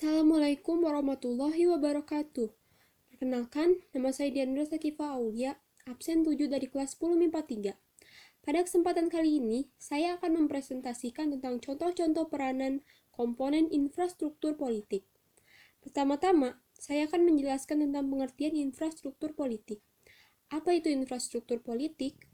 Assalamualaikum warahmatullahi wabarakatuh. Perkenalkan, nama saya Diandra Sakifa Aulia, absen 7 dari kelas 10 MIPA 3. Pada kesempatan kali ini, saya akan mempresentasikan tentang contoh-contoh peranan komponen infrastruktur politik. Pertama-tama, saya akan menjelaskan tentang pengertian infrastruktur politik. Apa itu infrastruktur politik?